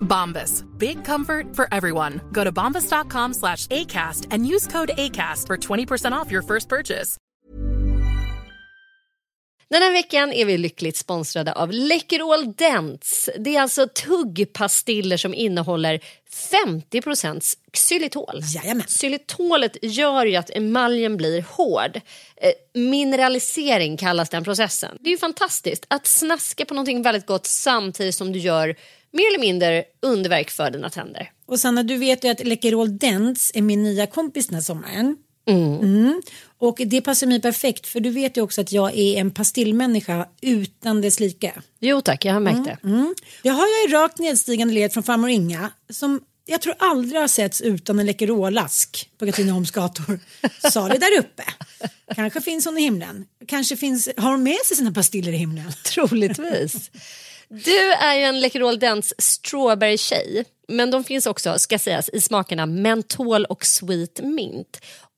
Bombas. Big comfort for everyone. Go to bombas.com slash ACAST and use code ACAST for 20% off your first purchase. Den här veckan är vi lyckligt sponsrade av Läkerol Dents. Det är alltså tuggpastiller som innehåller 50 xylitol. Jajamän. Xylitolet gör ju att emaljen blir hård. Eh, mineralisering kallas den processen. Det är ju fantastiskt att snaska på någonting väldigt gott samtidigt som du gör mer eller mindre underverk för dina tänder. Och Sanna, du vet ju att Läkerol Dents är min nya kompis den här sommaren. Mm. Och det passar mig perfekt för du vet ju också att jag är en pastillmänniska utan dess like. Jo tack, jag har märkt det. Mm. Det har jag i rakt nedstigande led från farmor Inga som jag tror aldrig har setts utan en Läkerolask på Katrineholms gator. Sa det där uppe. Kanske finns hon i himlen. Kanske finns, har hon med sig sina pastiller i himlen. Troligtvis. Du är ju en Läkerol Dents strawberry-tjej. Men de finns också, ska sägas, i smakerna mentol och sweet mint.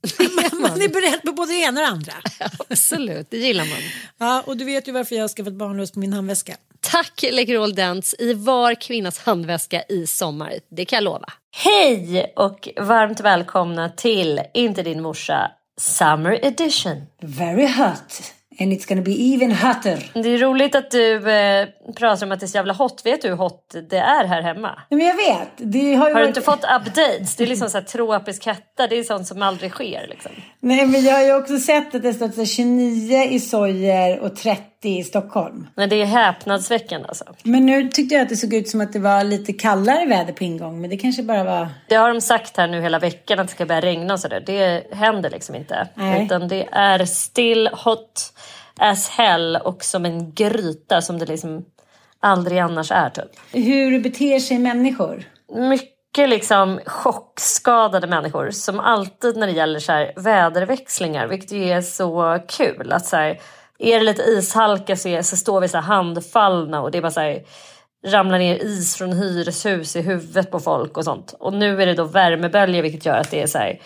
man, man är beredd på både det ena och det andra. Absolut, det gillar man. Ja, och du vet ju varför jag har skaffat barnlös på min handväska. Tack Läkerol Dents i var kvinnas handväska i sommar. Det kan jag lova. Hej och varmt välkomna till Inte din morsa Summer Edition. Very hot. And it's gonna be even hotter. Det är roligt att du eh, pratar om att det är så jävla hot. Vet du hur hot det är här hemma? Nej, men jag vet. Det har, Har du varit... inte fått updates? Det är liksom så här tropisk hetta. Det är sånt som aldrig sker. Liksom. Nej, men jag har ju också sett att det står så här 29 i Sojer och 30 i Stockholm. Men det är häpnadsväckande alltså. Men nu tyckte jag att det såg ut som att det var lite kallare väder på ingång. Men det kanske bara var... Det har de sagt här nu hela veckan att det ska börja regna och sådär. Det händer liksom inte. Nej. Utan det är still hot as hell och som en gryta som det liksom aldrig annars är typ. Hur beter sig människor? mycket liksom chockskadade människor som alltid när det gäller så här väderväxlingar, vilket ju är så kul. Att så här, är det lite ishalka så, är, så står vi så handfallna och det är bara så här, ramlar ner is från hyreshus i huvudet på folk och sånt. Och nu är det då värmebölja vilket gör att det är så här,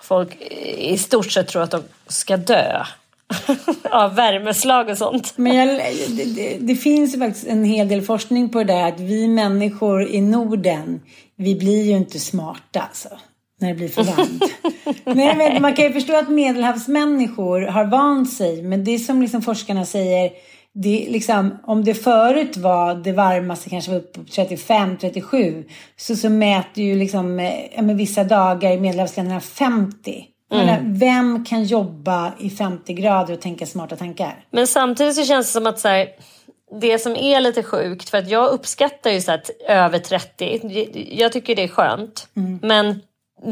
folk i stort sett tror att de ska dö. av värmeslag och sånt. Men jag, det, det, det finns faktiskt en hel del forskning på det där att vi människor i Norden vi blir ju inte smarta alltså. När det blir för varmt. Nej, men man kan ju förstå att medelhavsmänniskor har vant sig. Men det är som liksom forskarna säger. Det liksom, om det förut var det varmaste, kanske var uppe på 35-37. Så, så mäter ju liksom, eh, med vissa dagar i medelhavsländerna 50. Mm. Menar, vem kan jobba i 50 grader och tänka smarta tankar? Men samtidigt så känns det som att så här, det som är lite sjukt, för att jag uppskattar ju så att över 30, jag tycker det är skönt. Men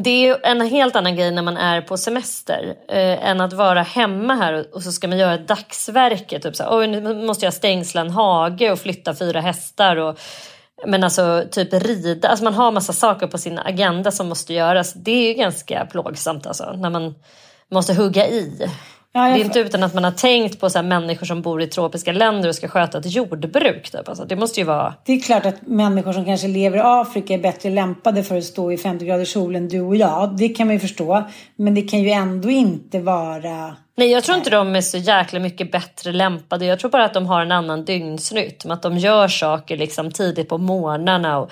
det är en helt annan grej när man är på semester eh, än att vara hemma här och, så ska man göra ett dagsverke. Typ så här, nu måste jag stängsla en hage och flytta fyra hästar. Och, men alltså typ rida, alltså man har massa saker på sin agenda som måste göras. Det är ju ganska plågsamt alltså när man måste hugga i. Ja, det är inte utan att man har tänkt på så människor som bor i tropiska länder och ska sköta ett jordbruk. Typ. Alltså, det måste ju vara... Det är klart att människor som kanske lever i Afrika är bättre lämpade för att stå i 50 graders sol än du och jag. Det kan man ju förstå. Men det kan ju ändå inte vara... Nej, jag tror inte de är så jäkla mycket bättre lämpade. Jag tror bara att de har en annan dygnsrytm. Att de gör saker liksom tidigt på morgnarna. Och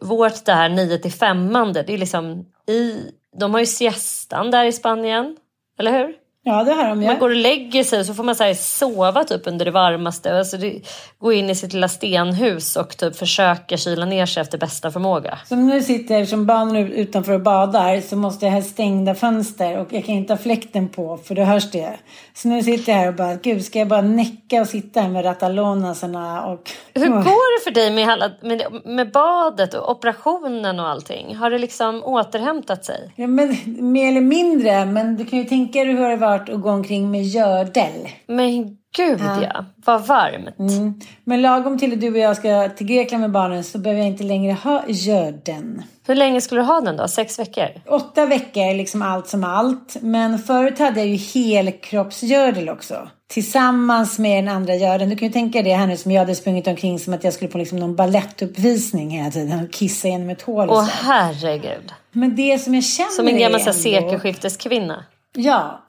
vårt det här 9 till 5 det är liksom i... De har ju siestan där i Spanien. Eller hur? Ja, det har de ju. Man går och lägger sig och så får man så här sova typ under det varmaste. Alltså det, gå in i sitt lilla stenhus och typ försöka kyla ner sig efter bästa förmåga. Som nu sitter som barnen är utanför och badar så måste jag ha stängda fönster och jag kan inte ha fläkten på för då hörs det. Så nu sitter jag här och bara, gud ska jag bara näcka och sitta här med ratalonasarna och... Hur går det för dig med, alla, med, med badet och operationen och allting? Har det liksom återhämtat sig? Ja, men, mer eller mindre, men du kan ju tänka dig hur det har varit att gå omkring med gördel. Men gud ja, vad varmt. Mm. Men lagom till att du och jag ska till Grekland med barnen så behöver jag inte längre ha görden. Hur länge skulle du ha den då? Sex veckor? Åtta veckor är liksom allt som allt. Men förut hade jag ju helkroppsgördel också. Tillsammans med den andra görden. Du kan ju tänka dig det här nu som jag hade sprungit omkring som att jag skulle på liksom någon ballettuppvisning hela tiden och kissa genom ett hål Åh herregud. Men det som jag känner Som en gammal är ändå- sekelskifteskvinna. Ja.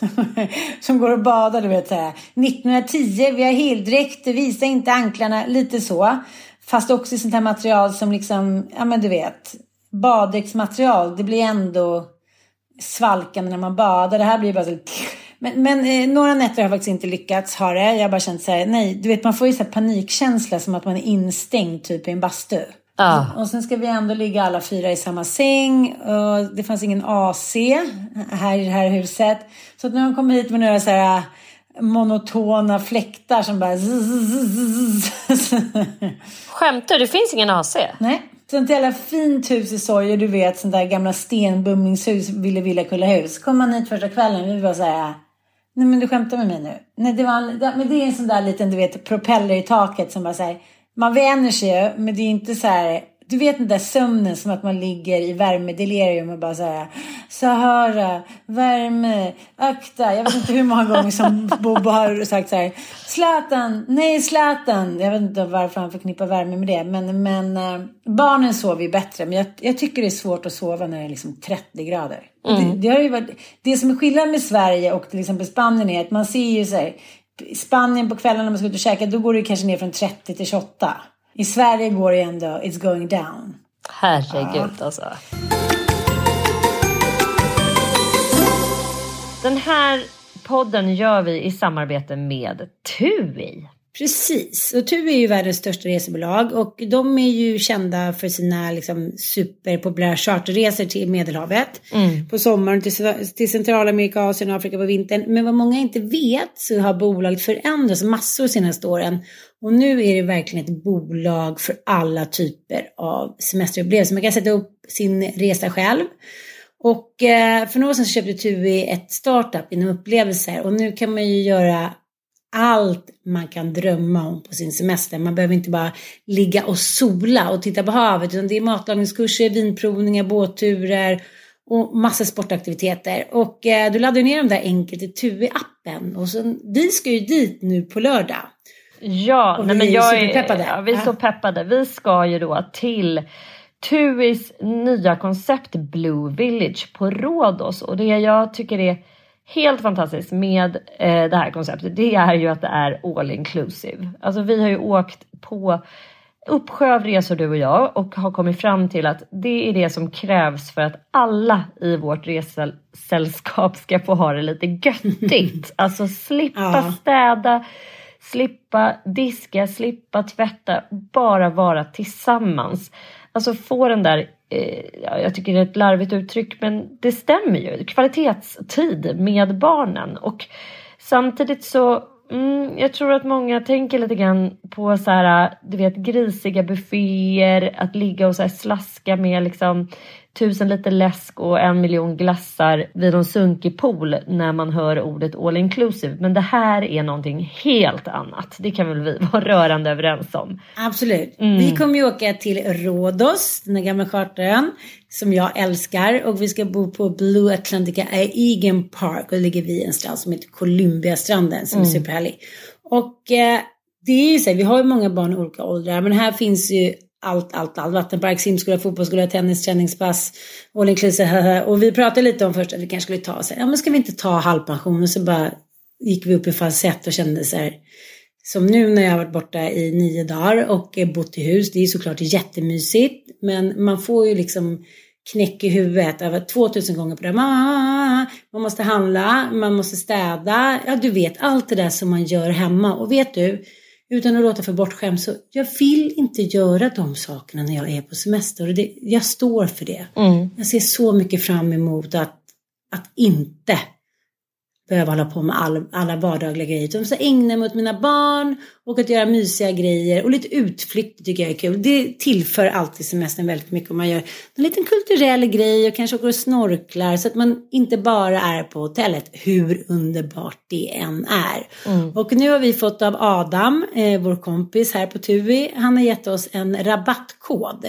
Som går och badar, du vet så här. 1910, vi har heldräkt, visa inte anklarna, lite så. Fast också i sånt här material som liksom, ja men du vet. Baddräktsmaterial, det blir ändå svalkande när man badar. Det här blir bara så men, men eh, några nätter har jag faktiskt inte lyckats ha det. Jag har bara känt så här, nej, du vet man får ju så här panikkänsla som att man är instängd typ i en bastu. Ja. Och sen ska vi ändå ligga alla fyra i samma säng. Och det fanns ingen AC här i det här huset. Så att nu har de kommit hit med några så här monotona fläktar som bara... Skämtar du? Det finns ingen AC? Nej. Sånt jävla fint hus i Sojer, du vet, sånt där gamla stenbumlingshus, Ville Villa Kullahus. Kom man hit första kvällen, vi var så här... Nej men du skämtar med mig nu. Nej, det, var, men det är en sån där liten, du vet, propeller i taket som bara här... Man vänjer sig ju, men det är inte så här... Du vet den där sömnen som att man ligger i värmedelirium och bara så här... Sahara, värme, akta. Jag vet inte hur många gånger som Bobo har sagt så här. Zlatan, nej Zlatan. Jag vet inte varför han förknippar värme med det. Men, men eh, barnen sover ju bättre. Men jag, jag tycker det är svårt att sova när det är liksom 30 grader. Det, det, har ju varit, det som är skillnaden med Sverige och till exempel Spanien är att man ser ju så här. I Spanien på kvällen när man ska ut och käka då går det kanske ner från 30 till 28. I Sverige går det ändå, it's going down. Herregud alltså. Den här podden gör vi i samarbete med TUI. Precis, och TUI är ju världens största resebolag och de är ju kända för sina liksom, superpopulära charterresor till Medelhavet på sommaren till, till Centralamerika, Asien och Afrika på vintern. Men vad många inte vet så har bolaget förändrats massor de senaste åren och nu är det verkligen ett bolag för alla typer av semesterupplevelser. Man kan sätta upp sin resa själv. Och eh, för några år sedan så köpte TUI ett startup inom upplevelser och nu kan man ju göra allt man kan drömma om på sin semester. Man behöver inte bara ligga och sola och titta på havet utan det är matlagningskurser, vinprovningar, båtturer och massa sportaktiviteter. Och eh, du laddar ner dem där enkelt i TUI-appen och så, vi ska ju dit nu på lördag. Ja, nej, vi men är jag superpeppade. Ja, vi är så peppade. Vi ska ju då till TUIs nya koncept Blue Village på Rhodos och det jag tycker är helt fantastiskt med eh, det här konceptet det är ju att det är all inclusive. Alltså vi har ju åkt på uppsjö av resor du och jag och har kommit fram till att det är det som krävs för att alla i vårt resesällskap ska få ha det lite göttigt. alltså slippa städa, slippa diska, slippa tvätta, bara vara tillsammans. Alltså få den där, eh, jag tycker det är ett larvigt uttryck men det stämmer ju, kvalitetstid med barnen. Och samtidigt så Mm, jag tror att många tänker lite grann på så här, du vet grisiga bufféer, att ligga och så här slaska med liksom tusen liter läsk och en miljon glassar vid någon sunkig pool när man hör ordet all inclusive. Men det här är någonting helt annat. Det kan väl vi vara rörande överens om. Absolut. Mm. Vi kommer ju åka till Rhodos, den gamla charterön som jag älskar. Och vi ska bo på Blue Atlantica Egan Park. Och ligger vid en strand som heter Columbiastranden som är superhärlig. Och eh, det är ju så här, vi har ju många barn i olika åldrar. Men här finns ju allt, allt, allt. Vattenpark, simskola, fotbollsskola, tennis, träningspass, all inclusive. Och vi pratade lite om först att vi kanske skulle ta så här, ja men ska vi inte ta halvpension? Och så bara gick vi upp i falsett och kände så här, som nu när jag har varit borta i nio dagar och eh, bott i hus. Det är såklart jättemysigt. Men man får ju liksom knäck i huvudet över 2000 gånger på det. Man måste handla, man måste städa. Ja, du vet allt det där som man gör hemma. Och vet du, utan att låta för bortskämd så jag vill inte göra de sakerna när jag är på semester. Och det, jag står för det. Jag ser så mycket fram emot att, att inte behöva hålla på med all, alla vardagliga grejer. Utan så ägna mig åt mina barn och att göra mysiga grejer och lite utflykt tycker jag är kul. Det tillför alltid semestern väldigt mycket om man gör en liten kulturell grej och kanske åker och snorklar så att man inte bara är på hotellet, hur underbart det än är. Och nu har vi fått av Adam, eh, vår kompis här på TUI, han har gett oss en rabattkod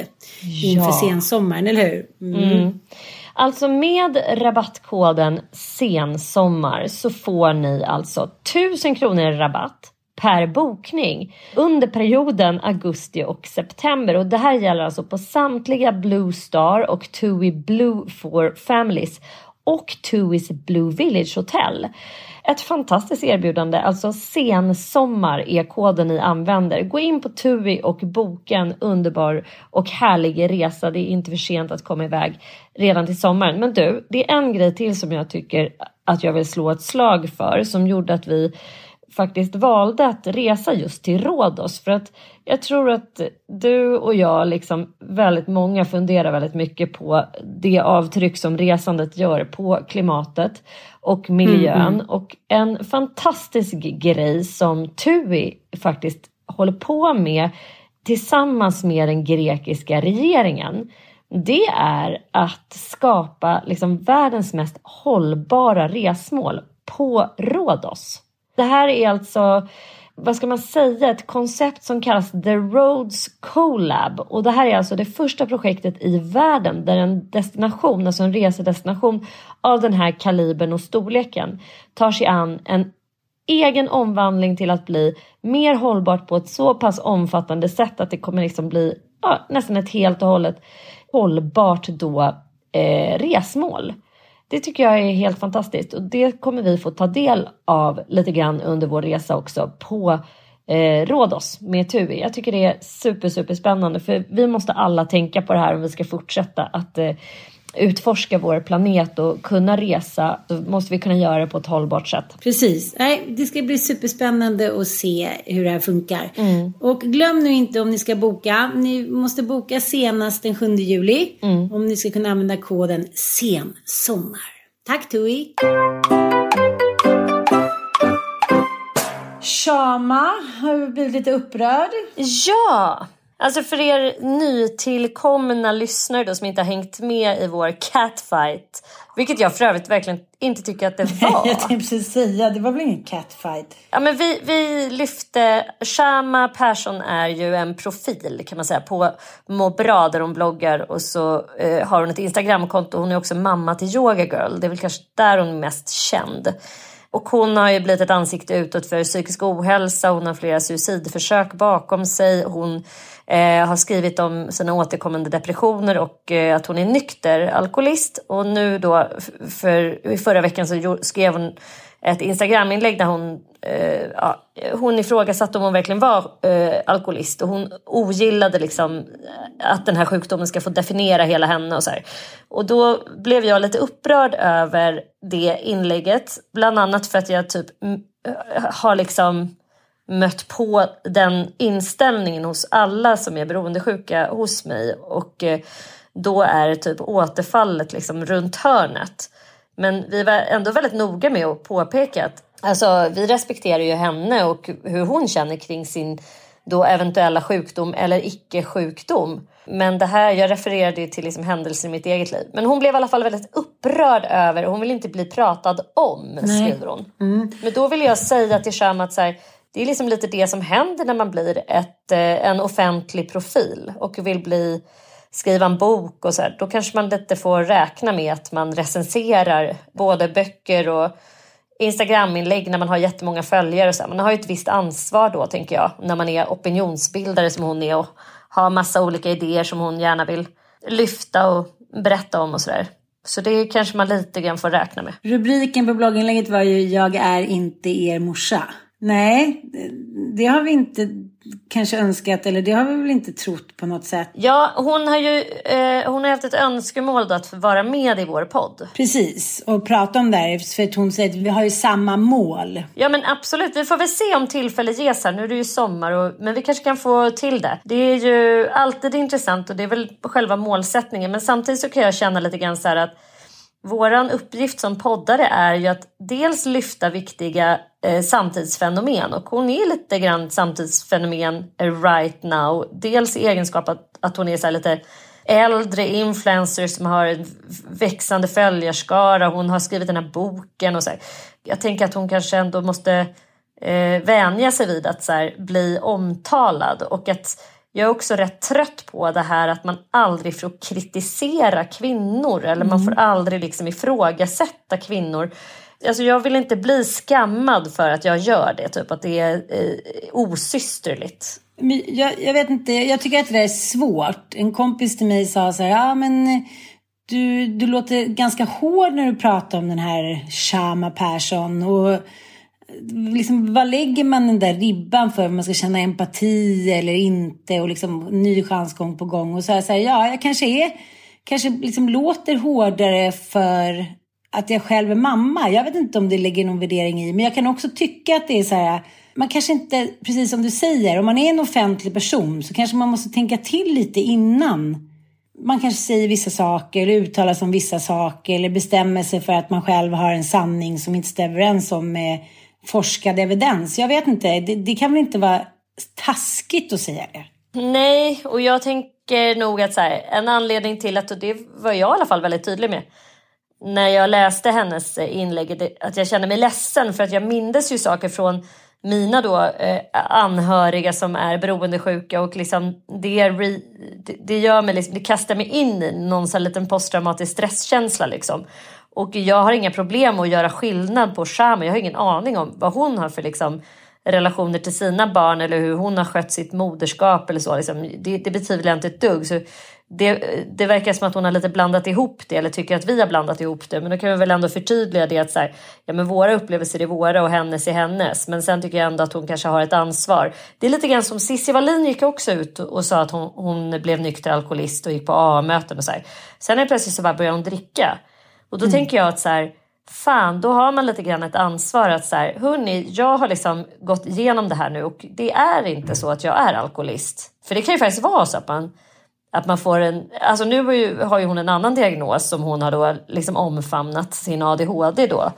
inför sensommaren, eller hur? Mm. Alltså med rabattkoden sensommar så får ni alltså 1000 kronor i rabatt per bokning under perioden augusti och september. Och det här gäller alltså på samtliga Blue Star och TUI Blue for Families och TUIs Blue Village Hotel. Ett fantastiskt erbjudande, alltså sensommar är koden ni använder. Gå in på TUI och boka en underbar och härlig resa. Det är inte för sent att komma iväg redan till sommaren. Men du, det är en grej till som jag tycker att jag vill slå ett slag för som gjorde att vi faktiskt valde att resa just till Rhodos. För att jag tror att du och jag, liksom väldigt många, funderar väldigt mycket på det avtryck som resandet gör på klimatet och miljön. Och en fantastisk grej som TUI faktiskt håller på med tillsammans med den grekiska regeringen det är att skapa liksom världens mest hållbara resmål på Rhodos. Det här är alltså, vad ska man säga, ett koncept som kallas The Roads Colab. Och det här är alltså det första projektet i världen där en destination, alltså en resedestination av den här kalibern och storleken tar sig an en egen omvandling till att bli mer hållbart på ett så pass omfattande sätt att det kommer liksom bli ja, nästan ett helt och hållet hållbart då eh, resmål. Det tycker jag är helt fantastiskt och det kommer vi få ta del av lite grann under vår resa också på eh, Rhodos med TUI. Jag tycker det är super, super spännande för vi måste alla tänka på det här om vi ska fortsätta att eh, utforska vår planet och kunna resa. Då måste vi kunna göra det på ett hållbart sätt. Precis. Nej, det ska bli superspännande att se hur det här funkar. Och glöm nu inte om ni ska boka. Ni måste boka senast den 7 juli. Om ni ska kunna använda koden SENSOMMAR. Tack TUI! Shama har blivit lite upprörd. Ja! Alltså för er nytillkomna lyssnare då som inte har hängt med i vår catfight, vilket jag för övrigt verkligen inte tycker att det var. Jag tänkte precis säga, det var väl ingen catfight? Ja, men vi, vi lyfte, Shama Persson är ju en profil kan man säga på Må bra där hon bloggar och så eh, har hon ett Instagramkonto. Hon är också mamma till Yoga Girl. Det är väl kanske där hon är mest känd. Och hon har ju blivit ett ansikte utåt för psykisk ohälsa. Hon har flera suicidförsök bakom sig. Hon Eh, har skrivit om sina återkommande depressioner och eh, att hon är nykter alkoholist. Och nu då, för, förra veckan så skrev hon ett Instagraminlägg där hon, eh, ja, hon ifrågasatte om hon verkligen var eh, alkoholist och hon ogillade liksom eh, att den här sjukdomen ska få definiera hela henne och så här. Och då blev jag lite upprörd över det inlägget, bland annat för att jag typ har liksom mött på den inställningen hos alla som är beroendesjuka hos mig och eh, då är typ återfallet liksom runt hörnet. Men vi var ändå väldigt noga med att påpeka att alltså, vi respekterar ju henne och hur hon känner kring sin då eventuella sjukdom eller icke-sjukdom. Men det här, jag refererade till liksom händelser i mitt eget liv. Men hon blev i alla fall väldigt upprörd över, hon vill inte bli pratad om, Nej. skriver hon. Mm. Men då vill jag säga till Sham att så här, det är liksom lite det som händer när man blir ett, eh, en offentlig profil och vill bli skriva en bok och så här, då kanske man lite får räkna med att man recenserar både böcker och Instagraminlägg när man har jättemånga följare. Och så här. Man har ju ett visst ansvar då tänker jag när man är opinionsbildare som hon är och har massa olika idéer som hon gärna vill lyfta och berätta om och sådär. Så det kanske man lite grann får räkna med. Rubriken på blogginlägget var ju Jag är inte er morsa. Nej, det har vi inte kanske önskat eller det har vi väl inte trott på något sätt. Ja, hon har ju eh, hon har haft ett önskemål då att vara med i vår podd. Precis, och prata om det här för att hon säger att vi har ju samma mål. Ja men absolut, vi får väl se om tillfälle ges här. Nu är det ju sommar och, men vi kanske kan få till det. Det är ju alltid intressant och det är väl själva målsättningen men samtidigt så kan jag känna lite grann så här att Våran uppgift som poddare är ju att dels lyfta viktiga eh, samtidsfenomen och hon är lite grann samtidsfenomen right now. Dels i egenskap att, att hon är så lite äldre influencer som har en växande följarskara. Hon har skrivit den här boken och så här. Jag tänker att hon kanske ändå måste eh, vänja sig vid att så här, bli omtalad och att jag är också rätt trött på det här att man aldrig får kritisera kvinnor eller man får mm. aldrig liksom ifrågasätta kvinnor. Alltså jag vill inte bli skammad för att jag gör det, typ att det är eh, osysterligt. Jag, jag, vet inte, jag tycker att det är svårt. En kompis till mig sa så här, ja men eh, du, du låter ganska hård när du pratar om den här Shama Persson. Och eh, liksom, vad lägger man den där ribban för? Om man ska känna empati eller inte och liksom ny chans gång på gång. Och så här, så här ja, jag kanske är, kanske liksom låter hårdare för att jag själv är mamma. Jag vet inte om det ligger någon värdering i, men jag kan också tycka att det är så här, man kanske inte, precis som du säger, om man är en offentlig person så kanske man måste tänka till lite innan man kanske säger vissa saker eller uttalar sig om vissa saker eller bestämmer sig för att man själv har en sanning som inte stämmer överens om med forskad evidens. Jag vet inte, det, det, kan väl inte vara taskigt att säga det? Nej, och jag tänker nog att så här, en anledning till att, och det var jag i alla fall väldigt tydlig med, när jag läste hennes eh, inlägg, att jag kände mig ledsen för att jag mindes ju saker från mina då eh, anhöriga som är beroendesjuka och liksom det, re, det, det, gör mig liksom, det kastar mig in i någon sån liten posttraumatisk stresskänsla liksom. Och jag har inga problem att göra skillnad på Shama. Jag har ingen aning om vad hon har för liksom, relationer till sina barn eller hur hon har skött sitt moderskap eller så. Liksom. Det, det betvivlar jag inte ett dugg. Så det, det verkar som att hon har lite blandat ihop det eller tycker att vi har blandat ihop det. Men då kan vi väl ändå förtydliga det att så här, ja, men våra upplevelser är våra och hennes är hennes. Men sen tycker jag ändå att hon kanske har ett ansvar. Det är lite grann som Cissi Wallin gick också ut och sa att hon, hon blev nykter alkoholist och gick på AA-möten och så här. Sen är plötsligt så bara började hon dricka. Och då mm. tänker jag att så här, fan, då har man lite grann ett ansvar att så här, hörni, jag har liksom gått igenom det här nu och det är inte så att jag är alkoholist. För det kan ju faktiskt vara så att man, att man får en, alltså nu har ju, har ju hon en annan diagnos som hon har då liksom omfamnat sin ADHD då.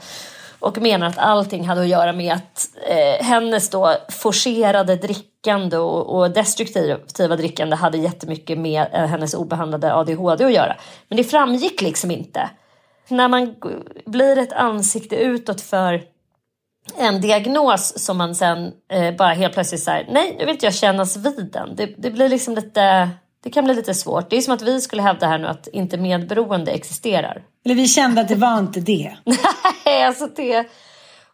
Och menar att allting hade att göra med att eh, hennes då forcerade drickande och, och destruktiva drickande hade jättemycket med eh, hennes obehandlade ADHD att göra. Men det framgick liksom inte när man blir ett ansikte utåt för en diagnos som man sen eh, bara helt plötsligt säger nej nu vill inte jag kännas vid den. Det, det, blir liksom lite, det kan bli lite svårt. Det är som att vi skulle hävda här nu att inte medberoende existerar. Eller vi kände att det var inte det. nej, alltså det...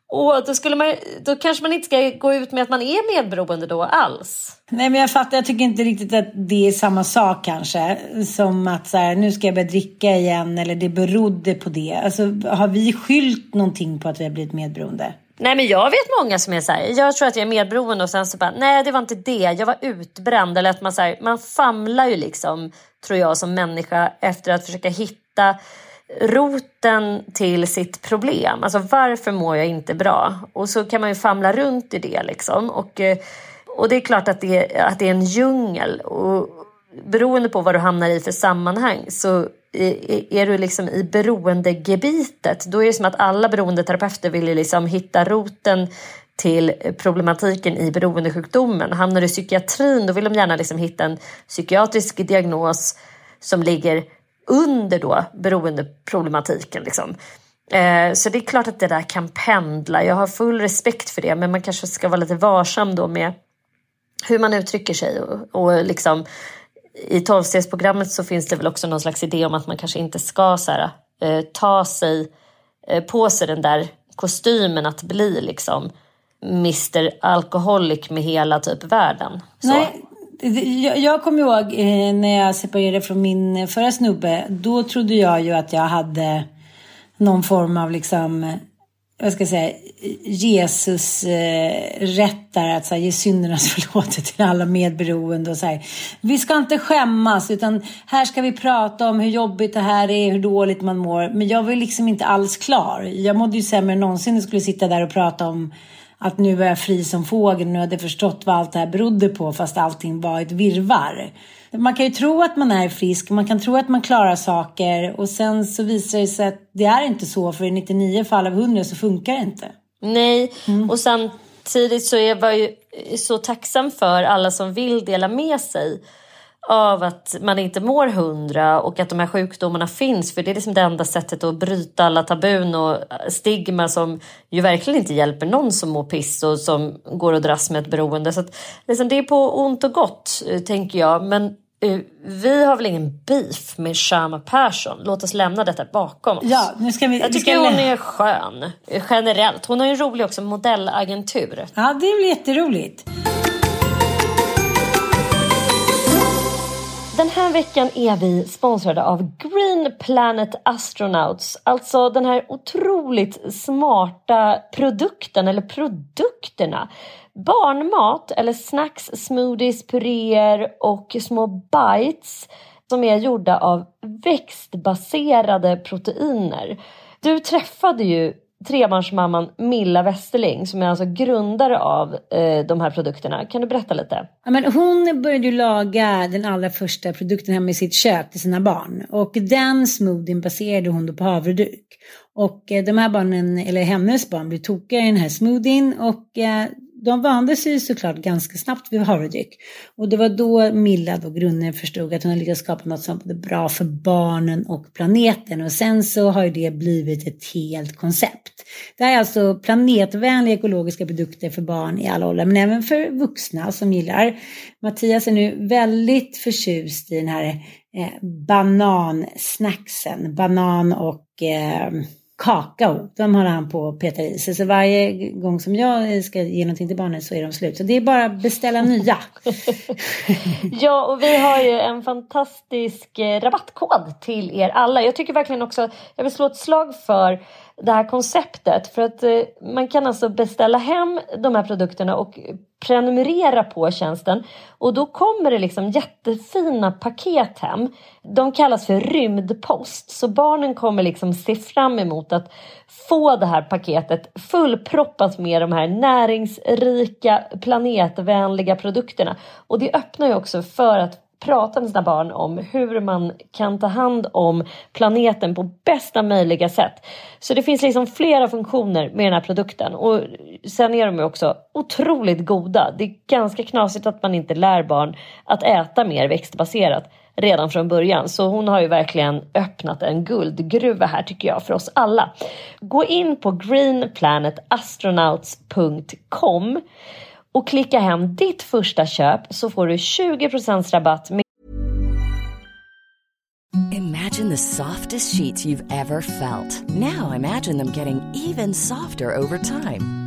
Och då, skulle man, då kanske man inte ska gå ut med att man är medberoende då alls. Nej men jag fattar, jag tycker inte riktigt att det är samma sak kanske. Som att så här, nu ska jag börja dricka igen eller det berodde på det. Alltså har vi skylt någonting på att vi har blivit medberoende? Nej men jag vet många som är så här, jag tror att jag är medberoende och sen så bara, nej det var inte det, jag var utbränd. Eller att man, så här, man famlar ju liksom, tror jag som människa efter att försöka hitta roten till sitt problem. Alltså varför mår jag inte bra? Och så kan man ju famla runt i det liksom. Och, eh, och det är klart att det, att det är en djungel. Och beroende på vad du hamnar i för sammanhang så är du liksom i beroendegebitet då är det som att alla beroendeterapeuter vill liksom hitta roten till problematiken i beroendesjukdomen. Hamnar du i psykiatrin då vill de gärna liksom hitta en psykiatrisk diagnos som ligger under då beroendeproblematiken. Liksom. Eh, så det är klart att det där kan pendla. Jag har full respekt för det men man kanske ska vara lite varsam då med hur man uttrycker sig och, och liksom i tolvstegsprogrammet så finns det väl också någon slags idé om att man kanske inte ska så här, eh, ta sig eh, på sig den där kostymen att bli liksom Mr Alcoholic med hela typ världen. Så. Nej, jag, jag kommer ihåg eh, när jag separerade från min förra snubbe. Då trodde jag ju att jag hade någon form av liksom vad ska jag säga, Jesus eh, rättar att så här, ge syndernas förlåtelse till alla medberoende och så här. Vi ska inte skämmas utan här ska vi prata om hur jobbigt det här är, hur dåligt man mår. Men jag var liksom inte alls klar. Jag mådde ju sämre än någonsin jag skulle sitta där och prata om att nu var jag fri som fågel, nu hade jag förstått vad allt det här berodde på fast allting var ett virvar. Man kan ju tro att man är frisk, man kan tro att man klarar saker och sen så visar det sig att det är inte så för i 99 fall av 100 så funkar det inte. Nej, mm. och samtidigt så är jag ju så tacksam för alla som vill dela med sig av att man inte mår hundra och att de här sjukdomarna finns. För det är liksom det enda sättet att bryta alla tabun och stigma som ju verkligen inte hjälper någon som mår piss och som går och dras med ett beroende. Så att, liksom, det är på ont och gott, eh, tänker jag. Men uh, vi har väl ingen beef med Shama Persson. Låt oss lämna detta bakom oss. Ja, nu ska vi, jag tycker hon är skön, generellt. Hon har ju en rolig också modellagentur. Ja, det är väl jätteroligt. Den här veckan är vi sponsrade av Green Planet Astronauts. Alltså den här otroligt smarta produkten eller produkterna. Barnmat eller snacks, smoothies, puréer och små bites som är gjorda av växtbaserade proteiner. Du träffade ju trebarnsmamman Milla Westerling som är alltså grundare av eh, de här produkterna. Kan du berätta lite? Ja, men hon började ju laga den allra första produkten hemma i sitt kök till sina barn och den smoothien baserade hon då på havreduk. Och eh, de här barnen, eller hennes barn, blev tokiga i den här smoothien och eh, de vande sig såklart ganska snabbt vid havredryck. Och det var då Milla, då grunden, förstod att hon hade lyckats skapa något som var bra för barnen och planeten. Och sen så har ju det blivit ett helt koncept. Det här är alltså planetvänliga ekologiska produkter för barn i alla åldrar, men även för vuxna som gillar. Mattias är nu väldigt förtjust i den här eh, banansnacksen, banan och eh, kakao. De håller han på att peta i sig. Så varje gång som jag ska ge någonting till barnen så är de slut. Så det är bara att beställa nya. ja, och vi har ju en fantastisk eh, rabattkod till er alla. Jag tycker verkligen också, jag vill slå ett slag för det här konceptet. För att eh, man kan alltså beställa hem de här produkterna och prenumerera på tjänsten och då kommer det liksom jättefina paket hem. De kallas för rymdpost så barnen kommer liksom se fram emot att få det här paketet fullproppat med de här näringsrika planetvänliga produkterna och det öppnar ju också för att prata med sina barn om hur man kan ta hand om planeten på bästa möjliga sätt. Så det finns liksom flera funktioner med den här produkten och sen är de ju också otroligt goda. Det är ganska knasigt att man inte lär barn att äta mer växtbaserat redan från början. Så hon har ju verkligen öppnat en guldgruva här tycker jag för oss alla. Gå in på greenplanetastronauts.com och klicka hem ditt första köp så får du 20 % rabatt med. Imagine the softest sheets you've ever felt. Now imagine them getting even softer over time.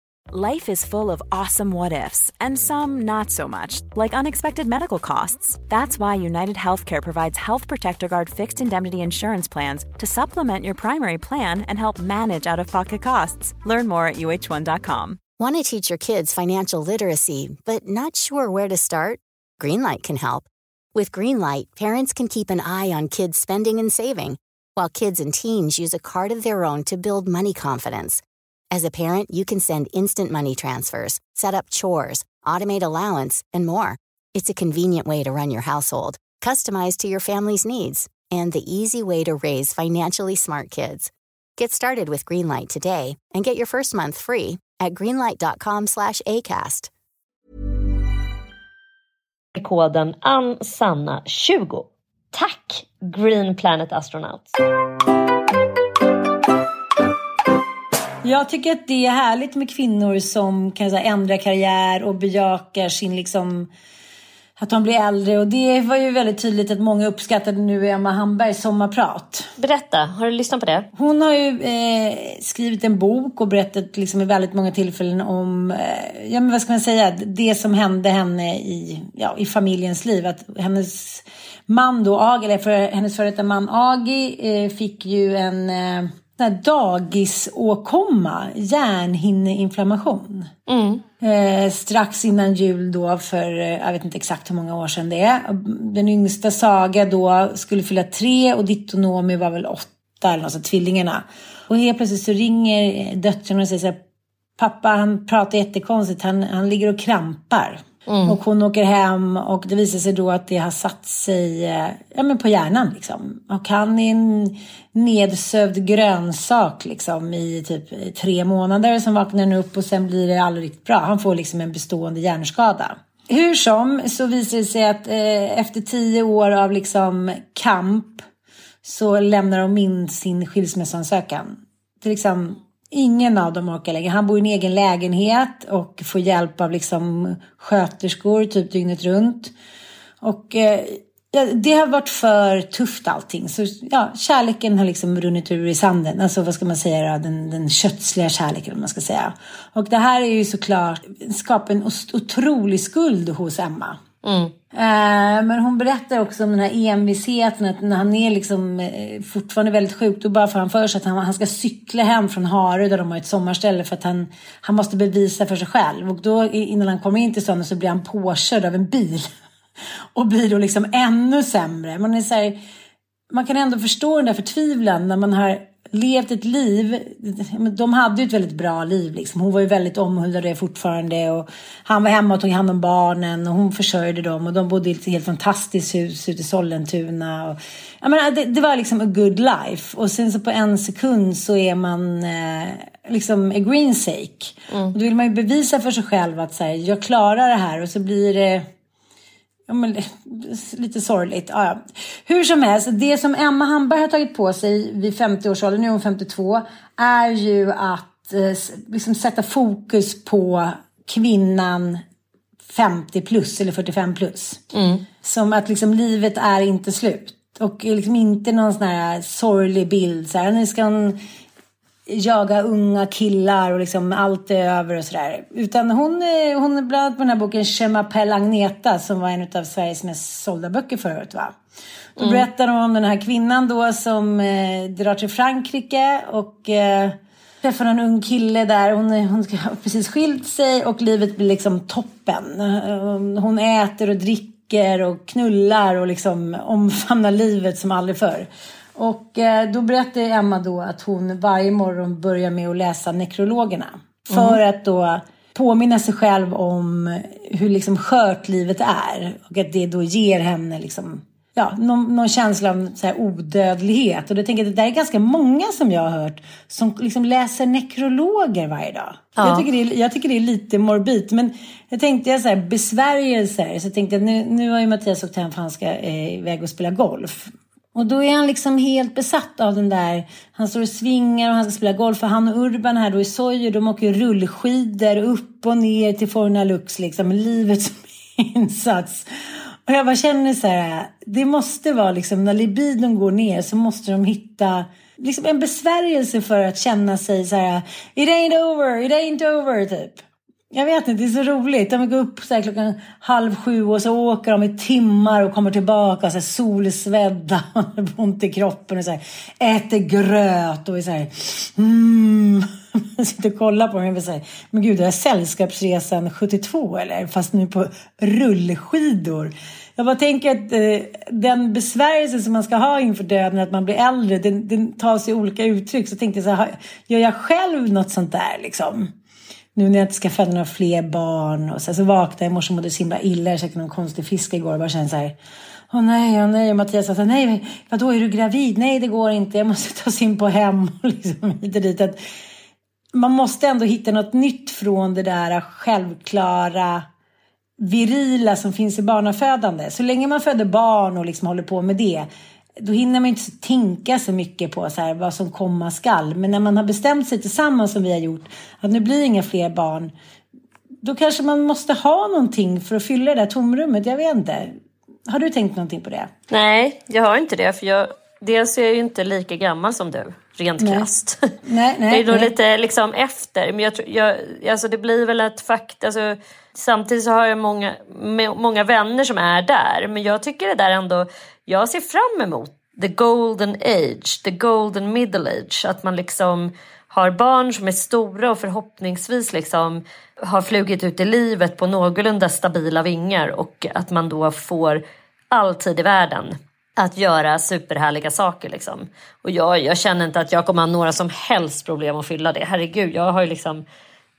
Life is full of awesome what ifs, and some not so much, like unexpected medical costs. That's why United Healthcare provides Health Protector Guard fixed indemnity insurance plans to supplement your primary plan and help manage out of pocket costs. Learn more at uh1.com. Want to teach your kids financial literacy, but not sure where to start? Greenlight can help. With Greenlight, parents can keep an eye on kids' spending and saving, while kids and teens use a card of their own to build money confidence. As a parent, you can send instant money transfers, set up chores, automate allowance, and more. It's a convenient way to run your household, customized to your family's needs, and the easy way to raise financially smart kids. Get started with Greenlight today and get your first month free at greenlight.com slash ACAST. koden ANSANNA20. Tack Green Planet Astronauts! Jag tycker att det är härligt med kvinnor som kan säga, ändra karriär och bejakar sin liksom att de blir äldre och det var ju väldigt tydligt att många uppskattade nu Emma Hambergs sommarprat. Berätta, har du lyssnat på det? Hon har ju eh, skrivit en bok och berättat liksom i väldigt många tillfällen om, eh, ja men vad ska man säga, det som hände henne i, ja, i familjens liv. Att hennes man då, Agi, eller för, hennes före detta man Agi eh, fick ju en eh, dagisåkomma, hjärnhinneinflammation. Mm. Eh, strax innan jul då för, eh, jag vet inte exakt hur många år sedan det är. Den yngsta Saga då skulle fylla tre och Dittonomi var väl åtta eller något så, tvillingarna. Och helt plötsligt så ringer döttrarna och säger så här, pappa han pratar jättekonstigt, han, han ligger och krampar. Mm. Och hon åker hem och det visar sig då att det har satt sig eh, ja, men på hjärnan. Liksom. Och han är en nedsövd grönsak liksom, i typ tre månader. Sen vaknar han upp och sen blir det aldrig riktigt bra. Han får liksom en bestående hjärnskada. Hur som så visar det sig att eh, efter tio år av liksom kamp så lämnar de in sin skilsmässoansökan. Till exempel Ingen av dem orkar längre. Han bor i en egen lägenhet och får hjälp av liksom sköterskor typ dygnet runt. Och eh, det har varit för tufft allting. Så ja, kärleken har liksom runnit ur i sanden. Alltså vad ska man säga då? Den, den kötsliga kärleken om man ska säga. Och det här är ju såklart skapar en otrolig skuld hos Emma. Mm. Eh, men hon berättar också om den här envisheten att när han är liksom eh, fortfarande väldigt sjuk då bara får han för sig att han, han ska cykla hem från Harö där de har ett sommarställe för att han, han måste bevisa för sig själv. Och då innan han kommer in till stan så blir han påkörd av en bil. Och blir då liksom ännu sämre. Man, är så här, man kan ändå förstå den där förtvivlan när man har levt ett liv. De hade ju ett väldigt bra liv. Liksom. Hon var ju väldigt omhuldad det fortfarande. Och han var hemma och tog hand om barnen och hon försörjde dem. Och de bodde i ett helt fantastiskt hus ute i Sollentuna. Och, jag menar, det, det var liksom a good life. Och sen så på en sekund så är man eh, liksom a green sake. Mm. Och då vill man ju bevisa för sig själv att så här, jag klarar det här. Och så blir det Ja, men, lite sorgligt. Ja, ja. Hur som helst, det som Emma Hamberg har tagit på sig vid 50-årsåldern, nu är hon 52, är ju att eh, liksom sätta fokus på kvinnan 50 plus eller 45 plus. Mm. Som att liksom livet är inte slut. Och liksom inte någon sån här sorglig bild. Så här, nu ska hon jaga unga killar och liksom allt är över och sådär. Utan hon, är- hon är bland annat på den här boken Je m'appelle Agneta som var en av Sveriges mest sålda böcker året va? Då Mm. berättar hon om den här kvinnan då som eh, drar till Frankrike och eh, träffar en ung kille där. Hon, hon har precis skilt sig och livet blir liksom toppen. Eh, Hon äter och dricker och knullar och liksom omfamnar livet som aldrig förr. Och eh, då berättar Emma då att hon varje morgon börjar med att läsa nekrologerna. För att då påminna sig själv om hur liksom skört livet är. Och att det då ger henne liksom, ja, någon, någon känsla av så här odödlighet. Och då tänker jag att det där är ganska många som jag har hört som liksom läser nekrologer varje dag. Ja. Jag, tycker det är, jag tycker det är lite morbid. Men jag tänkte jag så här, besvärjelser. Så jag tänkte att nu, nu har ju Mattias åkt hem för han ska eh, iväg och spela golf. Och då är han liksom helt besatt av den där, han står och svingar och han ska spela golf. För han och Urban här då i Sojer, de åker ju rullskidor upp och ner till Forna Lux liksom. Livet som insats. Och jag bara känner så här, det måste vara liksom när libidon går ner så måste de hitta liksom en besvärjelse för att känna sig så här, it ain't over, it ain't over typ. Jag vet inte, det är så roligt. De går upp så här klockan halv sju och så åker de i timmar och kommer tillbaka så här solsvedda och har ont i kroppen och så här, äter gröt och är så här, mm. Jag sitter och kollar på dem och säger, men gud det är Sällskapsresan 72 eller? Fast nu på rullskidor. Jag bara tänker att eh, den besvärjelse som man ska ha inför döden, att man blir äldre, den, den tar sig olika uttryck. Så tänkte jag så här, gör jag själv något sånt där liksom? Nu när jag inte ska föda några fler barn. Och så, så vaknade jag i morse och mådde så himla illa. Jag käkade någon konstig fisk igår och bara kände så här. Åh nej, åh nej. Och Mattias sa så här, nej, vadå är du gravid? Nej, det går inte. Jag måste tas in på hem. Och liksom hit och dit. Att man måste ändå hitta något nytt från det där självklara virila som finns i barnafödande. Så länge man föder barn och liksom håller på med det, då hinner man inte tänka så mycket på så här, vad som komma skall. Men när man har bestämt sig tillsammans som vi har gjort, att nu blir inga fler barn, då kanske man måste ha någonting för att fylla det där tomrummet. Jag vet inte. Har du tänkt någonting på det? Nej, jag har inte det. För jag, dels är jag ju inte lika gammal som du, rent Nej. krasst. Nej, nej. jag är nog nej. lite liksom efter. Men jag, jag, alltså det blir väl ett fakt... Alltså, samtidigt så har jag många, många vänner som är där. Men jag tycker det där ändå... Jag ser fram emot the golden age, the golden middle age. Att man liksom har barn som är stora och förhoppningsvis liksom har flugit ut i livet på någorlunda stabila vingar och att man då får all tid i världen att göra superhärliga saker. Liksom. Och jag, jag känner inte att jag kommer ha några som helst problem att fylla det. Herregud, jag har ju liksom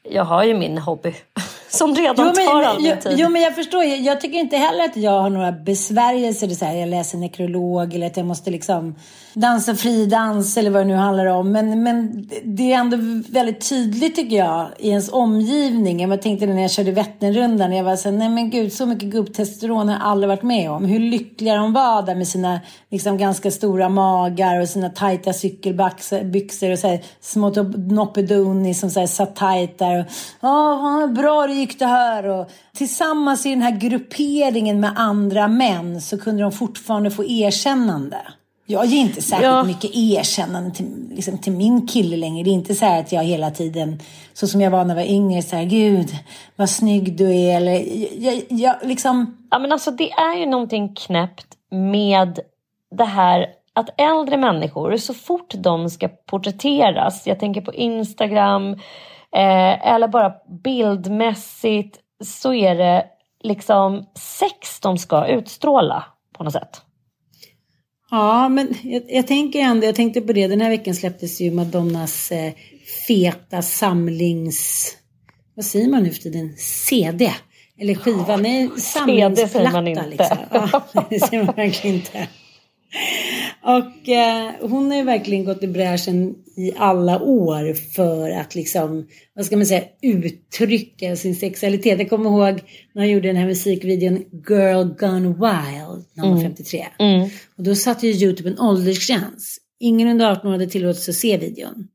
jag har ju min hobby som redan Jo men, tar all min jo, tid. jo men jag förstår, jag, jag tycker inte heller att jag har några besvärjelser. Så här, jag läser nekrolog eller att jag måste liksom dansa fridans eller vad det nu handlar om. Men, men det är ändå väldigt tydligt tycker jag i ens omgivning. Jag tänkte när jag körde Vätternrundan, jag var så här, nej men gud så mycket gubbtestosteron har jag aldrig varit med om. Hur lyckliga de var där med sina liksom ganska stora magar och sina tajta cykelbyxor och så här, små noppedoni som så här, satt tajt där. Och, "Ja, vad bra det gick det här. Och tillsammans i den här grupperingen med andra män så kunde de fortfarande få erkännande. Jag ger inte särskilt Ja. mycket erkännande till, liksom, till min kille längre. Det är inte så här att jag hela tiden, så som jag var när jag var yngre, så här, gud vad snygg du är. Eller, jag, jag, liksom, Ja, men alltså, det är ju någonting knäppt med det här att äldre människor, så fort de ska porträtteras, jag tänker på Instagram eh, eller bara bildmässigt, så är det liksom sex de ska utstråla på något sätt. Ja, men jag, jag tänker ändå, jag tänkte på det, den här veckan släpptes ju Madonnas eh, feta samlings... Vad säger man nu för tiden? CD? Eller skiva? Nej, samlingsplatta. säger man inte. Liksom. Ja, det säger man verkligen inte. Och eh, hon har ju verkligen gått i bräschen i alla år för att liksom, vad ska man säga, uttrycka sin sexualitet. Jag kommer ihåg när hon gjorde den här musikvideon Girl Gone Wild när hon var 53. Och då satte ju Youtube en åldersgräns. Ingen under 18 år hade tillåtits att se videon.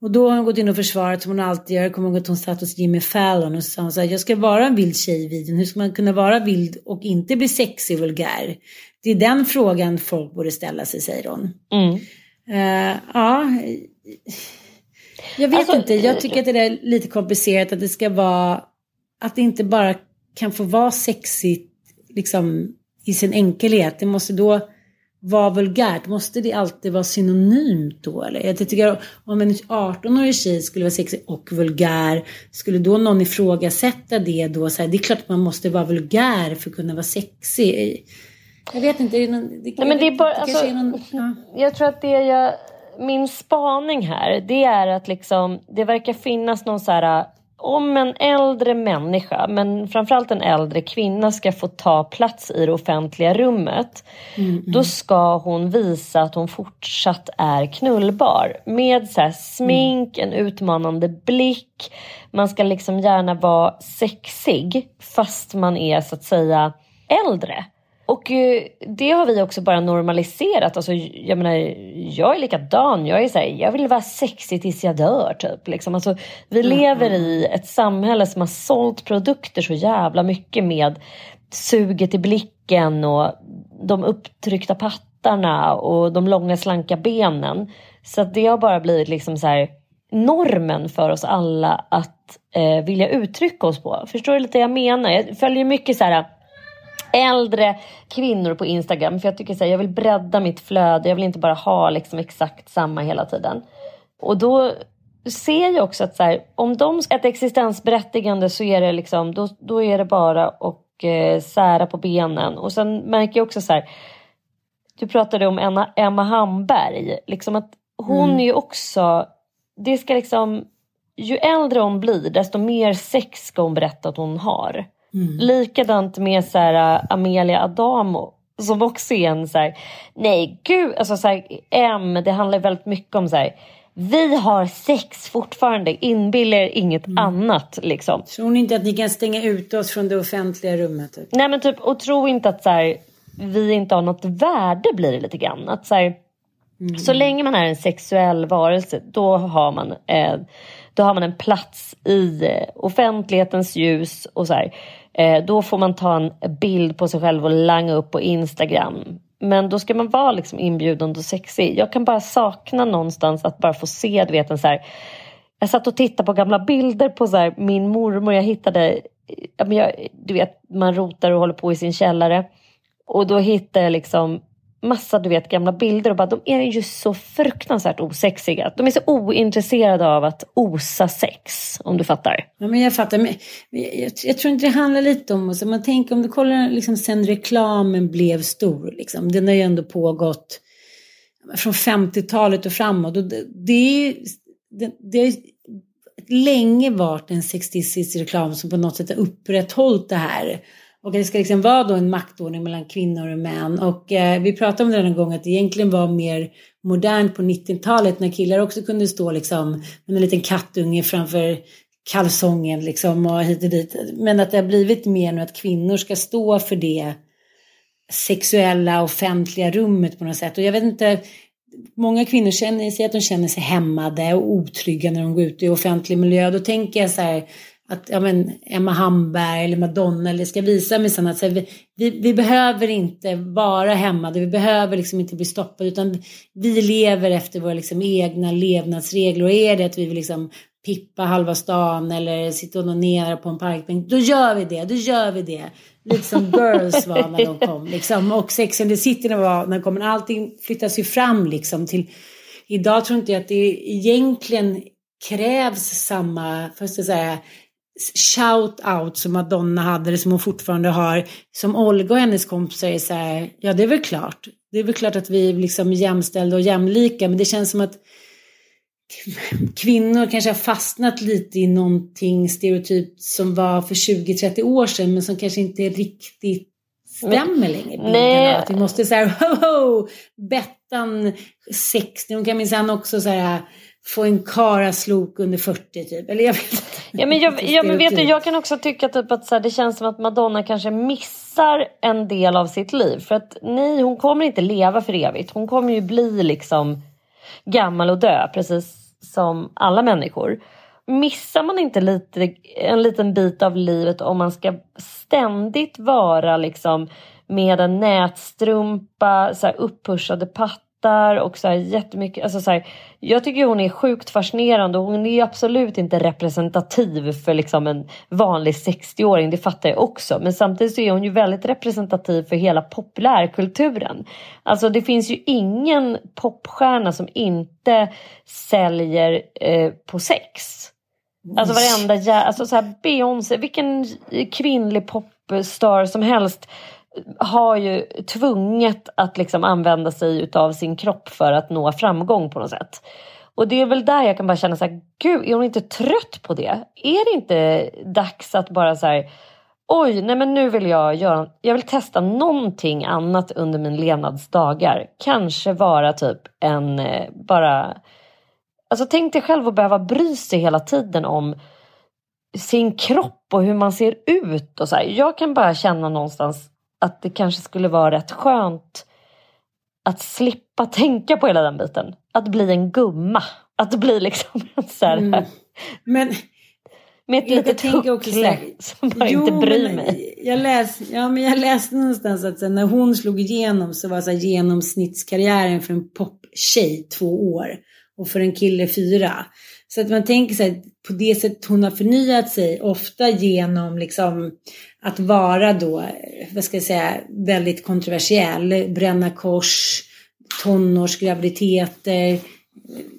Och då har hon gått in och försvarat som hon alltid gör. Jag kommer ihåg att hon satt hos Jimmy Fallon och sa så här, jag ska vara en vild tjej i videon. Hur ska man kunna vara vild och inte bli sexig och vulgär? Det är den frågan folk borde ställa sig, säger hon. Mm. Eh, ja, Jag vet Alltså, inte, jag tycker att det är lite komplicerat att det ska vara, att det inte bara kan få vara sexigt liksom i sin enkelhet. Det måste då vara vulgärt. Måste det alltid vara synonymt då? Eller? Jag tycker om en 18-årig tjej skulle vara sexig och vulgär, skulle då någon ifrågasätta det då? Så här, det är klart att man måste vara vulgär för att kunna vara sexig. Jag vet inte. Det någon, det, Nej, men det är bara, det alltså, är någon, ja. Jag tror att det jag, min spaning här, det är att liksom, det verkar finnas någon så här, om en äldre människa, men framförallt en äldre kvinna ska få ta plats i det offentliga rummet, då ska hon visa att hon fortsatt är knullbar. Med så smink, en utmanande blick, man ska liksom gärna vara sexig fast man är så att säga äldre. Och eh, det har vi också bara normaliserat. Alltså, jag menar, jag är likadan. Jag är så här, jag vill vara sexig tills jag dör. Typ. Liksom. Alltså, vi lever i ett samhälle som har sålt produkter så jävla mycket med suget i blicken och de upptryckta pattarna och de långa slanka benen. Så det har bara blivit liksom så här, normen för oss alla att eh, vilja uttrycka oss på. Förstår du lite vad jag menar? Jag följer mycket så här äldre kvinnor på Instagram. För jag tycker så här, jag vill bredda mitt flöde. Jag vill inte bara ha liksom exakt samma hela tiden. Och då ser jag också att så här, om de ett existensberättigande så är det liksom, då, då är det bara att eh, sära på benen. Och sen märker jag också så här, du pratade om Emma, Emma Hamberg, liksom att hon Mm. är ju också, det ska liksom, ju äldre hon blir desto mer sex ska hon berätta att hon har. Mm. Likadant med så här, äh, Amelia Adamo som också är en så här, nej gud, alltså så här, M, det handlar väldigt mycket om så här, vi har sex fortfarande, inbilla er inget Mm. annat liksom. Tror ni inte att ni kan stänga ut oss från det offentliga rummet? Typ? Nej men typ, och tro inte att så här, vi inte har något värde blir det lite grann. Att så, här, så länge man är en sexuell varelse då har man, eh, då har man en plats i eh, offentlighetens ljus och så här, Eh, då får man ta en bild på sig själv och langa upp på Instagram. Men då ska man vara liksom inbjudande och sexig. Jag kan bara sakna någonstans att bara få se, du vet en så här, jag satt och tittade på gamla bilder på så här, min mormor. Jag hittade, jag, du vet, man rotar och håller på i sin källare. Och då hittade jag liksom massa du vet, gamla bilder och bara de är ju så fruktansvärt osexiga. De är så ointresserade av att osa sex, om du fattar. Ja, men jag fattar. Men jag, jag, jag tror inte det handlar lite om... Så man tänker om du kollar liksom, sen reklamen blev stor. Liksom, den har ju ändå pågått från 50-talet och framåt. Och det, det, är, det, det har länge varit en sexistisk reklam som på något sätt har upprätthållit det här. Och det ska liksom vara då en maktordning mellan kvinnor och män. Och eh, vi pratade om det någon gång att det egentligen var mer modernt på 90-talet när killar också kunde stå liksom med en liten kattunge framför kalsongen liksom och hit och dit. Men att det har blivit mer nu att kvinnor ska stå för det sexuella offentliga rummet på något sätt. Och jag vet inte, många kvinnor känner sig att de känner sig hämmade och otrygga när de går ut i offentlig miljö. Då tänker jag så här att ja, men, Emma Hamberg eller Madonna eller ska visa mig att så här, vi, vi, vi behöver inte vara hämmade, vi behöver liksom inte bli stoppade utan vi lever efter våra liksom egna levnadsregler och är det att vi vill liksom pippa halva stan eller sitta och onanera på en parkbänk, då gör vi det, då gör vi det. Lite som Girls var när de kom liksom. och Sex and the City var när de kom, men allting flyttas ju fram liksom till Idag tror inte jag att det egentligen krävs samma, först att säga, shout-out som Madonna hade, eller som hon fortfarande har, som Olga och hennes kompisar är så här, ja det är väl klart. Det är väl klart att vi är liksom jämställda och jämlika, men det känns som att kvinnor kanske har fastnat lite i någonting stereotypt som var för 20-30 år sedan, men som kanske inte riktigt stämmer längre. Nej. Att vi måste så här, ho, ho, Bettan 60, hon kan minsann också så här få en karaslok under 40 typ. Eller jag vet inte. Ja men, jag, ja, men vet du, jag kan också tycka typ att så här, det känns som att Madonna kanske missar en del av sitt liv. För att nej, hon kommer inte leva för evigt. Hon kommer ju bli liksom gammal och dö, precis som alla människor. Missar man inte lite, en liten bit av livet om man ska ständigt vara liksom med en nätstrumpa, så här uppushade hattar och så här jättemycket. Alltså så här, jag tycker hon är sjukt fascinerande och hon är absolut inte representativ för liksom en vanlig 60-åring. Det fattar jag också. Men samtidigt så är hon ju väldigt representativ för hela populärkulturen. Alltså det finns ju ingen popstjärna som inte säljer eh, på sex. Alltså varenda jä- alltså så här Beyoncé, vilken kvinnlig popstar som helst har ju tvunget att liksom använda sig utav sin kropp för att nå framgång på något sätt. Och det är väl där jag kan bara känna så här, gud är hon inte trött på det? Är det inte dags att bara så här, oj nej men nu vill jag göra, jag vill testa någonting annat under min levnadsdagar. Kanske vara typ en, eh, bara, alltså tänk dig själv att behöva bry sig hela tiden om sin kropp och hur man ser ut och så här. Jag kan bara känna någonstans att det kanske skulle vara rätt skönt att slippa tänka på hela den biten. Att bli en gumma. Att bli liksom en så här, Mm. Men med ett litet huckle här- som bara Jo, inte bryr mig. Jag, läs, ja, men jag läste någonstans att sen när hon slog igenom så var så här, genomsnittskarriären för en poptjej två år och för en kille fyra. Så att man tänker här, på det sätt hon har förnyat sig, ofta genom liksom att vara då, vad ska jag säga, väldigt kontroversiell, bränna kors, tonårsgraviditeter,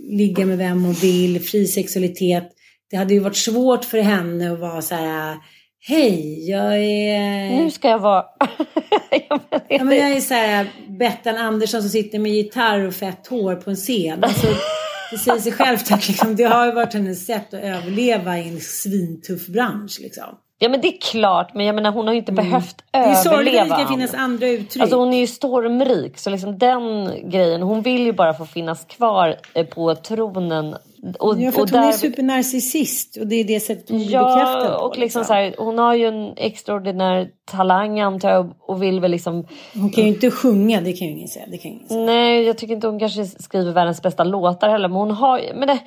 ligga med vem hon vill, fri sexualitet. Det hade ju varit svårt för henne att vara så här, hej, jag är... Nu ska jag vara... Ja, men jag är så här Bettan Andersson som sitter med gitarr och fett hår på en scen. Alltså, det säger sig självt att liksom, det har ju varit hennes sätt att överleva i en svintuff bransch. Liksom. Ja men det är klart men jag menar hon har ju inte behövt Mm. Det är sorgligt överleva. att det Anna. finnas andra uttryck. Alltså hon är ju stormrik så liksom den grejen, hon vill ju bara få finnas kvar eh, på tronen. Och, ja, för och hon är där- supernarcissist och det är det sättet hon blir bekräftad Ja på. och liksom så här, hon har ju en extraordinär talang antar jag och vill väl liksom Hon kan ju inte sjunga, det kan ju ingen säga. Det kan ingen säga. Nej, jag tycker inte hon kanske skriver världens bästa låtar heller. Men hon har men det,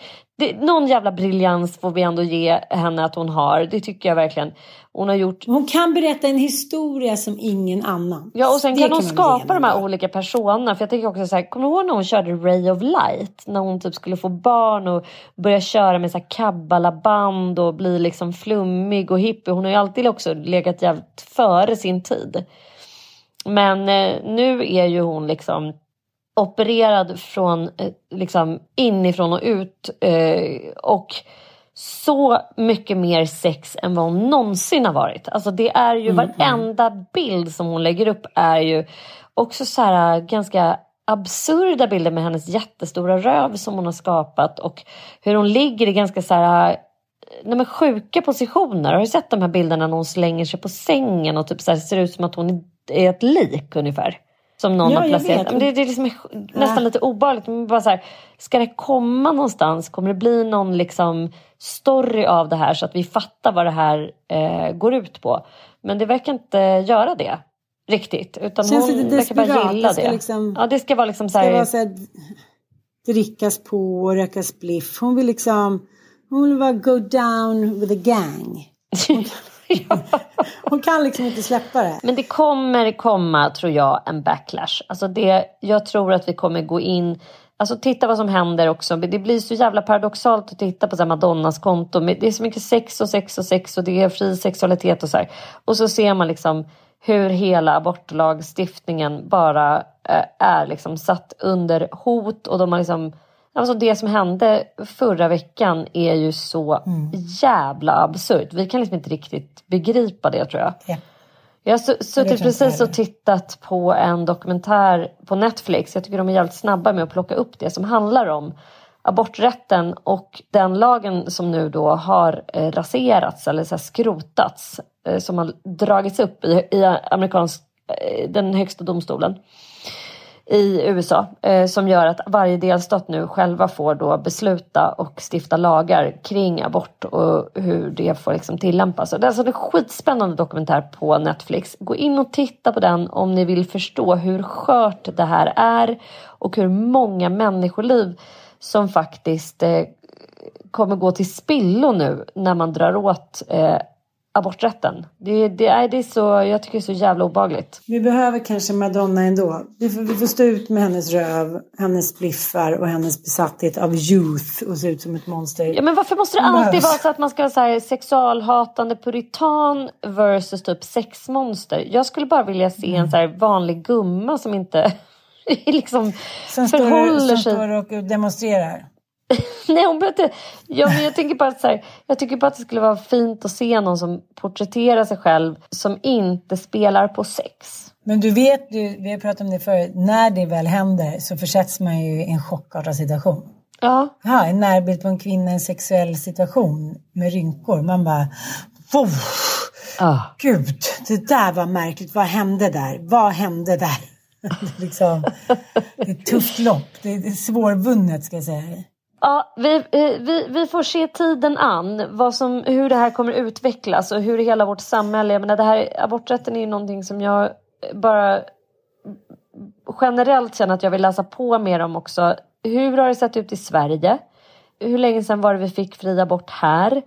det, någon jävla briljans får vi ändå ge henne att hon har. Det tycker jag verkligen. Hon har gjort. Hon kan berätta en historia som ingen annan. Ja och sen Det kan hon skapa de här olika personerna. För jag tänker också så här, kommer du ihåg när hon körde Ray of Light? När hon typ skulle få barn och börja köra med så här kabbalaband och bli liksom flummig och hippie. Hon har ju alltid också legat jävligt före sin tid. Men eh, nu är ju hon liksom opererad från eh, liksom inifrån och ut eh, och så mycket mer sex än vad hon någonsin har varit. Alltså det är ju varenda bild som hon lägger upp är ju också så här ganska absurda bilder med hennes jättestora röv som hon har skapat och hur hon ligger i ganska så här nej men sjuka positioner. Har du sett de här bilderna när hon slänger sig på sängen och typ så här ser ut som att hon är ett lik ungefär? Som någon Ja, har placerat. Men det, det är liksom nästan lite obehagligt. Men bara så här, ska det komma någonstans? Kommer det bli någon liksom story av det här så att vi fattar vad det här eh, går ut på? Men det verkar inte göra det riktigt. Utan Känns hon verkar bara gilla Det ska det. liksom- Ja, det ska vara liksom så ska här, vara så här, drickas på och röka spliff. Hon vill liksom, hon vill bara go down with a gang. Hon kan, liksom inte släppa det. Men det kommer komma, tror jag, en backlash. Alltså det, jag tror att vi kommer gå in... Alltså titta vad som händer också. Det blir så jävla paradoxalt att titta på så här Madonnas konto. Det är så mycket sex och sex och sex och det är fri sexualitet och så här. Och så ser man liksom hur hela abortlagstiftningen bara eh, är liksom satt under hot och de har liksom Alltså det som hände förra veckan är ju så jävla absurt. Vi kan liksom inte riktigt begripa det tror jag. Ja. Jag har suttit precis och tittat på en dokumentär på Netflix. Jag tycker de är jävligt snabba med att plocka upp det som handlar om aborträtten och den lagen som nu då har eh, raserats eller så skrotats. Eh, som har dragits upp i, i amerikansk, eh, den högsta domstolen i USA eh, som gör att varje delstat nu själva får då besluta och stifta lagar kring abort och hur det får liksom tillämpas. Och det är alltså en skitspännande dokumentär på Netflix. Gå in och titta på den om ni vill förstå hur skört det här är och hur många människoliv som faktiskt eh, kommer gå till spillo nu när man drar åt eh, aborträtten. Det, det, är, det är så, jag tycker det är så jävla obagligt. Vi behöver kanske Madonna ändå. Vi får, vi får stå ut med hennes röv, hennes bliffar och hennes besatthet av youth och se ut som ett monster. Ja men varför måste det alltid behövs. vara så att man ska vara sexualhatande puritan versus typ sexmonster? Jag skulle bara vilja se en så vanlig gumma som inte liksom Som står, förhåller som sig står och demonstrerar. Nej, hon behöver inte. Ja, men jag tänker bara att så här, jag tycker bara att det skulle vara fint att se någon som porträtterar sig själv som inte spelar på sex. Men du vet, du, vi har pratat om det förut, när det väl händer så försätts man ju i en chockartad situation. Ja. Ja, en närbild på en kvinna i en sexuell situation med rynkor. Man bara... Wow, Ah. Gud, det där var märkligt. Vad hände där? Vad hände där? Det är, liksom, det är ett tufft lopp. Det är, det är svårvunnet ska jag säga. Ja, vi, vi, vi får se tiden an, vad som, hur det här kommer utvecklas och hur hela vårt samhälle... Jag menar, det här, aborträtten är ju någonting som jag bara generellt känner att jag vill läsa på mer om också. Hur har det sett ut i Sverige? Hur länge sedan var det vi fick fri abort här?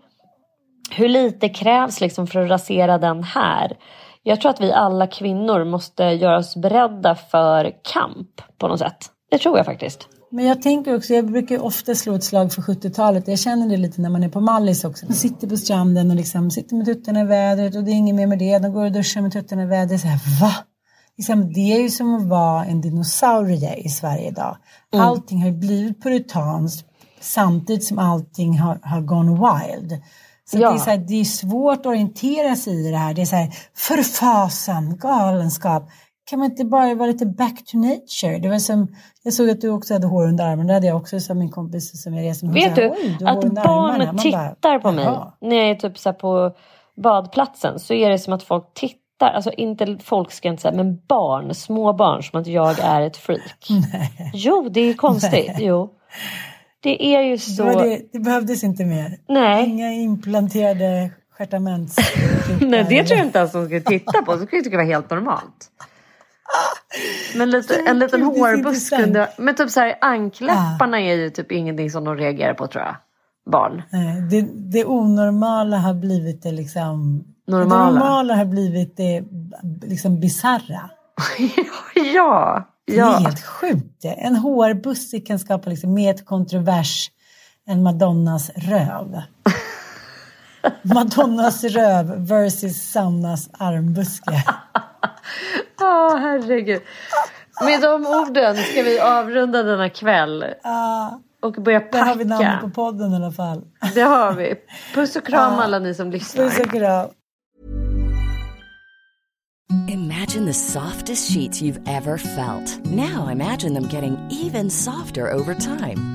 Hur lite krävs liksom för att rasera den här? Jag tror att vi alla kvinnor måste göra oss beredda för kamp på något sätt. Det tror jag faktiskt. Men jag tänker också, jag brukar ofta slå ett slag för 70-talet. Jag känner det lite när man är på Mallis också. Man sitter på stranden och liksom sitter med tuttarna i vädret och det är inget mer med det. De går och duschar med tuttarna i vädret. Så här, va? Liksom, det är ju som att vara en dinosaurie i Sverige idag. Mm. Allting har ju blivit puritanskt samtidigt som allting har, har gone wild. Så Ja. det, är så här, det är svårt att orientera sig i det här. Det är så här, förfasan, galenskap. Kan man inte bara vara lite back to nature? Det var som, jag såg att du också hade hår under armarna. Det hade jag också som min kompis som jag reste med. Vet du "Oj, har hår att barn armarna." Man bara, tittar på mig "Jaha." när jag är typ så på badplatsen så är det som att folk tittar, alltså inte folk ska jag inte säga, men barn, små barn som att jag är ett freak. Jo, det är konstigt. Jo. Det är ju Det, så. var det, det behövdes inte mer. Nej. Inga implanterade stjärtaments. Nej, det tror jag inte ens de skulle titta på. Det skulle jag tycka var helt normalt. Men lite, en liten Gud, intressant. under... Men typ så här, ankläpparna är ju typ ingenting som de reagerar på tror jag. Barn. Det, det onormala har blivit det liksom... Normala. Det normala har blivit det liksom bisarra. ja, Det är ja. helt sjukt. En hårbuske kan skapa liksom mer kontrovers än Madonnas röv. Madonnas röv versus Sannas armbuske. Ja, herregud. Med de orden ska vi avrunda denna kväll Ah, och börja där har vi namnet på packa. podden i alla fall. Det har vi. Puss och kram alla ni som lyssnar. Puss och kram. Imagine the softest sheets you've ever felt. Now imagine them getting even softer over time.